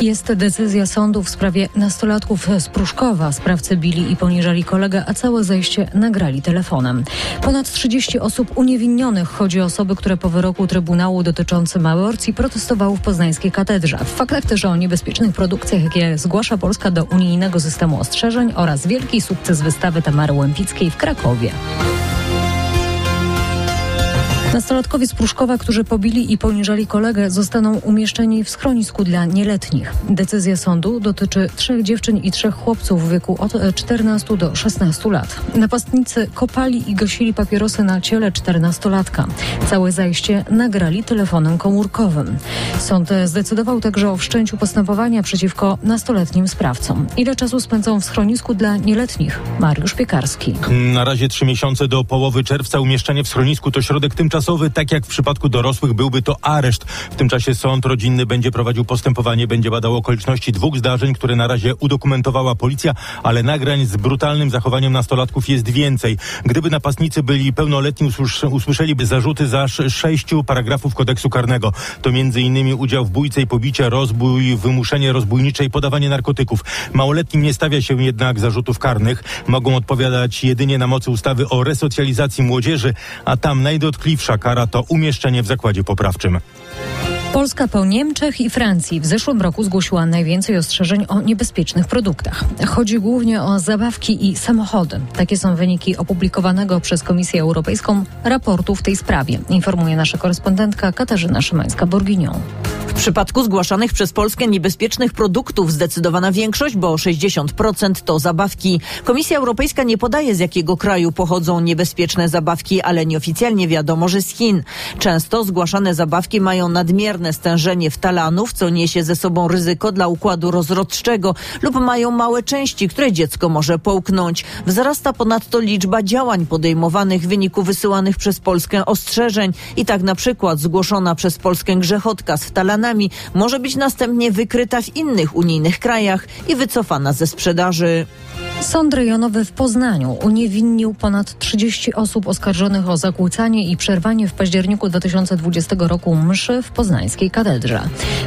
Jest decyzja sądu w sprawie nastolatków z Pruszkowa. Sprawcy bili i poniżali kolegę, a całe zajście nagrali telefonem. Ponad 30 osób uniewinnionych. Chodzi o osoby, które po wyroku Trybunału dotyczącym aborcji protestowały w poznańskiej katedrze. W faktach też o niebezpiecznych produkcjach, jakie zgłasza Polska do unijnego systemu ostrzeżeń oraz wielki sukces wystawy Tamary Łępickiej w Krakowie. Nastolatkowie z Pruszkowa, którzy pobili i poniżali kolegę, zostaną umieszczeni w schronisku dla nieletnich. Decyzja sądu dotyczy trzech dziewczyn i trzech chłopców w wieku od 14 do 16 lat. Napastnicy kopali i gasili papierosy na ciele 14-latka. Całe zajście nagrali telefonem komórkowym. Sąd zdecydował także o wszczęciu postępowania przeciwko nastoletnim sprawcom. Ile czasu spędzą w schronisku dla nieletnich? Mariusz Piekarski. Na razie trzy miesiące do połowy czerwca umieszczenie w schronisku to środek tymczasowy tymczasowy, tak jak w przypadku dorosłych byłby to areszt. W tym czasie sąd rodzinny będzie prowadził postępowanie, będzie badał okoliczności dwóch zdarzeń, które na razie udokumentowała policja, ale nagrań z brutalnym zachowaniem nastolatków jest więcej. Gdyby napastnicy byli pełnoletni, usłyszeliby zarzuty za sześciu paragrafów kodeksu karnego. To innymi udział w bójce i pobicie, rozbój, wymuszenie rozbójnicze i podawanie narkotyków. Małoletnim nie stawia się jednak zarzutów karnych. Mogą odpowiadać jedynie na mocy ustawy o resocjalizacji młodzieży, a tam najdotkliwsza kara to umieszczenie w zakładzie poprawczym. Polska po Niemczech i Francji w zeszłym roku zgłosiła najwięcej ostrzeżeń o niebezpiecznych produktach. Chodzi głównie o zabawki i samochody. Takie są wyniki opublikowanego przez Komisję Europejską raportu w tej sprawie, informuje nasza korespondentka Katarzyna Szymańska-Borginią. Przypadku zgłaszanych przez Polskę niebezpiecznych produktów zdecydowana większość, bo 60% to zabawki. Komisja Europejska nie podaje z jakiego kraju pochodzą niebezpieczne zabawki, ale nieoficjalnie wiadomo, że z Chin. Często zgłaszane zabawki mają nadmierne stężenie wtalanów, co niesie ze sobą ryzyko dla układu rozrodczego lub mają małe części, które dziecko może połknąć. Wzrasta ponadto liczba działań podejmowanych w wyniku wysyłanych przez Polskę ostrzeżeń i tak na przykład zgłoszona przez Polskę grzechotka z wtalanami może być następnie wykryta w innych unijnych krajach i wycofana ze sprzedaży. Sąd rejonowy w Poznaniu uniewinnił ponad 30 osób oskarżonych o zakłócanie i przerwanie w październiku 2020 roku mszy w poznańskiej katedrze.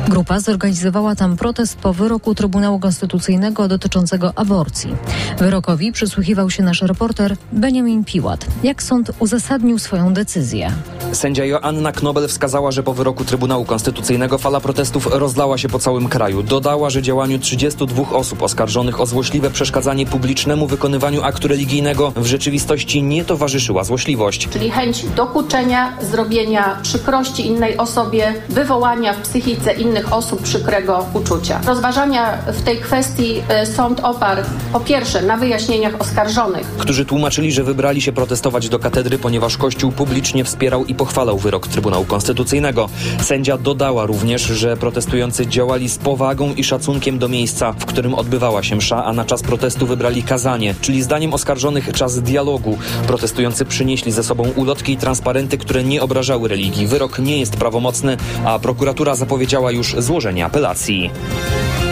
Grupa zorganizowała tam protest po wyroku Trybunału Konstytucyjnego dotyczącego aborcji. Wyrokowi przysłuchiwał się nasz reporter Benjamin Piłat. Jak sąd uzasadnił swoją decyzję? Sędzia Joanna Knobel wskazała, że po wyroku Trybunału Konstytucyjnego fala protestów rozlała się po całym kraju. Dodała, że działaniu 32 osób oskarżonych o złośliwe przeszkadzanie publicznemu wykonywaniu aktu religijnego w rzeczywistości nie towarzyszyła złośliwość. Czyli chęć dokuczenia, zrobienia przykrości innej osobie, wywołania w psychice innych osób przykrego uczucia. Rozważania w tej kwestii e, sąd oparł po pierwsze na wyjaśnieniach oskarżonych, którzy tłumaczyli, że wybrali się protestować do katedry, ponieważ Kościół publicznie wspierał i pochwalał wyrok Trybunału Konstytucyjnego. Sędzia dodała również, że protestujący działali z powagą i szacunkiem do miejsca, w którym odbywała się msza, a na czas protestu wybrali kazanie, czyli zdaniem oskarżonych czas dialogu. Protestujący przynieśli ze sobą ulotki i transparenty, które nie obrażały religii. Wyrok nie jest prawomocny, a prokuratura zapowiedziała już złożenie apelacji.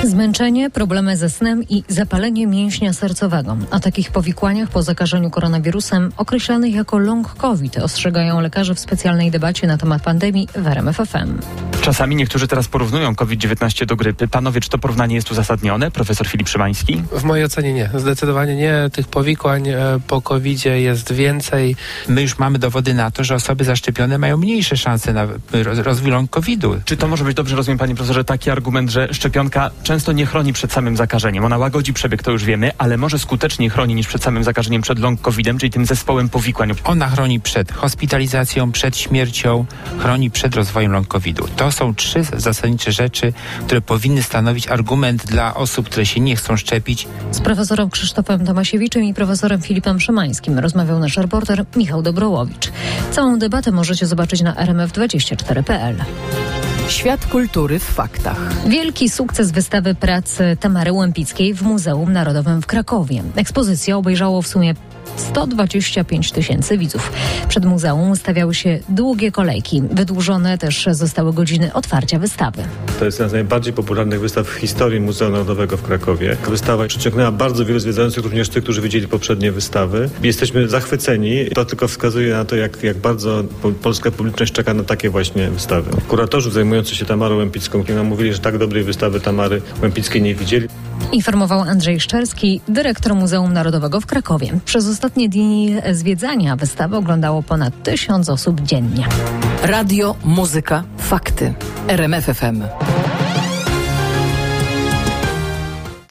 Zmęczenie, problemy ze snem i zapalenie mięśnia sercowego. O takich powikłaniach po zakażeniu koronawirusem określanych jako long COVID ostrzegają lekarze w specjalnej debacie na temat pandemii w RMFFM. Czasami niektórzy teraz porównują COVID-19 do grypy. Panowie, czy to porównanie jest uzasadnione? Profesor Filip Szymański? W mojej ocenie nie. Zdecydowanie nie. Tych powikłań e, po covid jest więcej. My już mamy dowody na to, że osoby zaszczepione mają mniejsze szanse na rozwój long COVID-u. Czy to może być, dobrze rozumiem panie profesorze, taki argument, że szczepionka często nie chroni przed samym zakażeniem. Ona łagodzi przebieg, to już wiemy, ale może skuteczniej chroni niż przed samym zakażeniem, przed long covidem, czyli tym zespołem powikłań. Ona chroni przed hospitalizacją, przed śmiercią, chroni przed rozwojem long covidu. To są trzy zasadnicze rzeczy, które powinny stanowić argument dla osób, które się nie chcą szczepić. Z profesorem Krzysztofem Tomasiewiczem i profesorem Filipem Szymańskim rozmawiał nasz reporter Michał Dobrołowicz. Całą debatę możecie zobaczyć na rmf24.pl. Świat kultury w faktach. Wielki sukces wystawy prac Tamary Łępickiej w Muzeum Narodowym w Krakowie. Ekspozycja obejrzało w sumie 125 tysięcy widzów. Przed muzeum stawiały się długie kolejki. Wydłużone też zostały godziny otwarcia wystawy. To jest jedna z najbardziej popularnych wystaw w historii Muzeum Narodowego w Krakowie. Wystawa przyciągnęła bardzo wielu zwiedzających, również tych, którzy widzieli poprzednie wystawy. Jesteśmy zachwyceni. To tylko wskazuje na to, jak, jak bardzo po- polska publiczność czeka na takie właśnie wystawy. Kuratorzy zajmujący się Tamarą Łępicką mówili, że tak dobrej wystawy Tamary Łępickiej nie widzieli. Informował Andrzej Szczerski, dyrektor Muzeum Narodowego w Krakowie. Przez ostatnie dni zwiedzania wystawy oglądało ponad tysiąc osób dziennie. Radio, muzyka, fakty. RMF FM.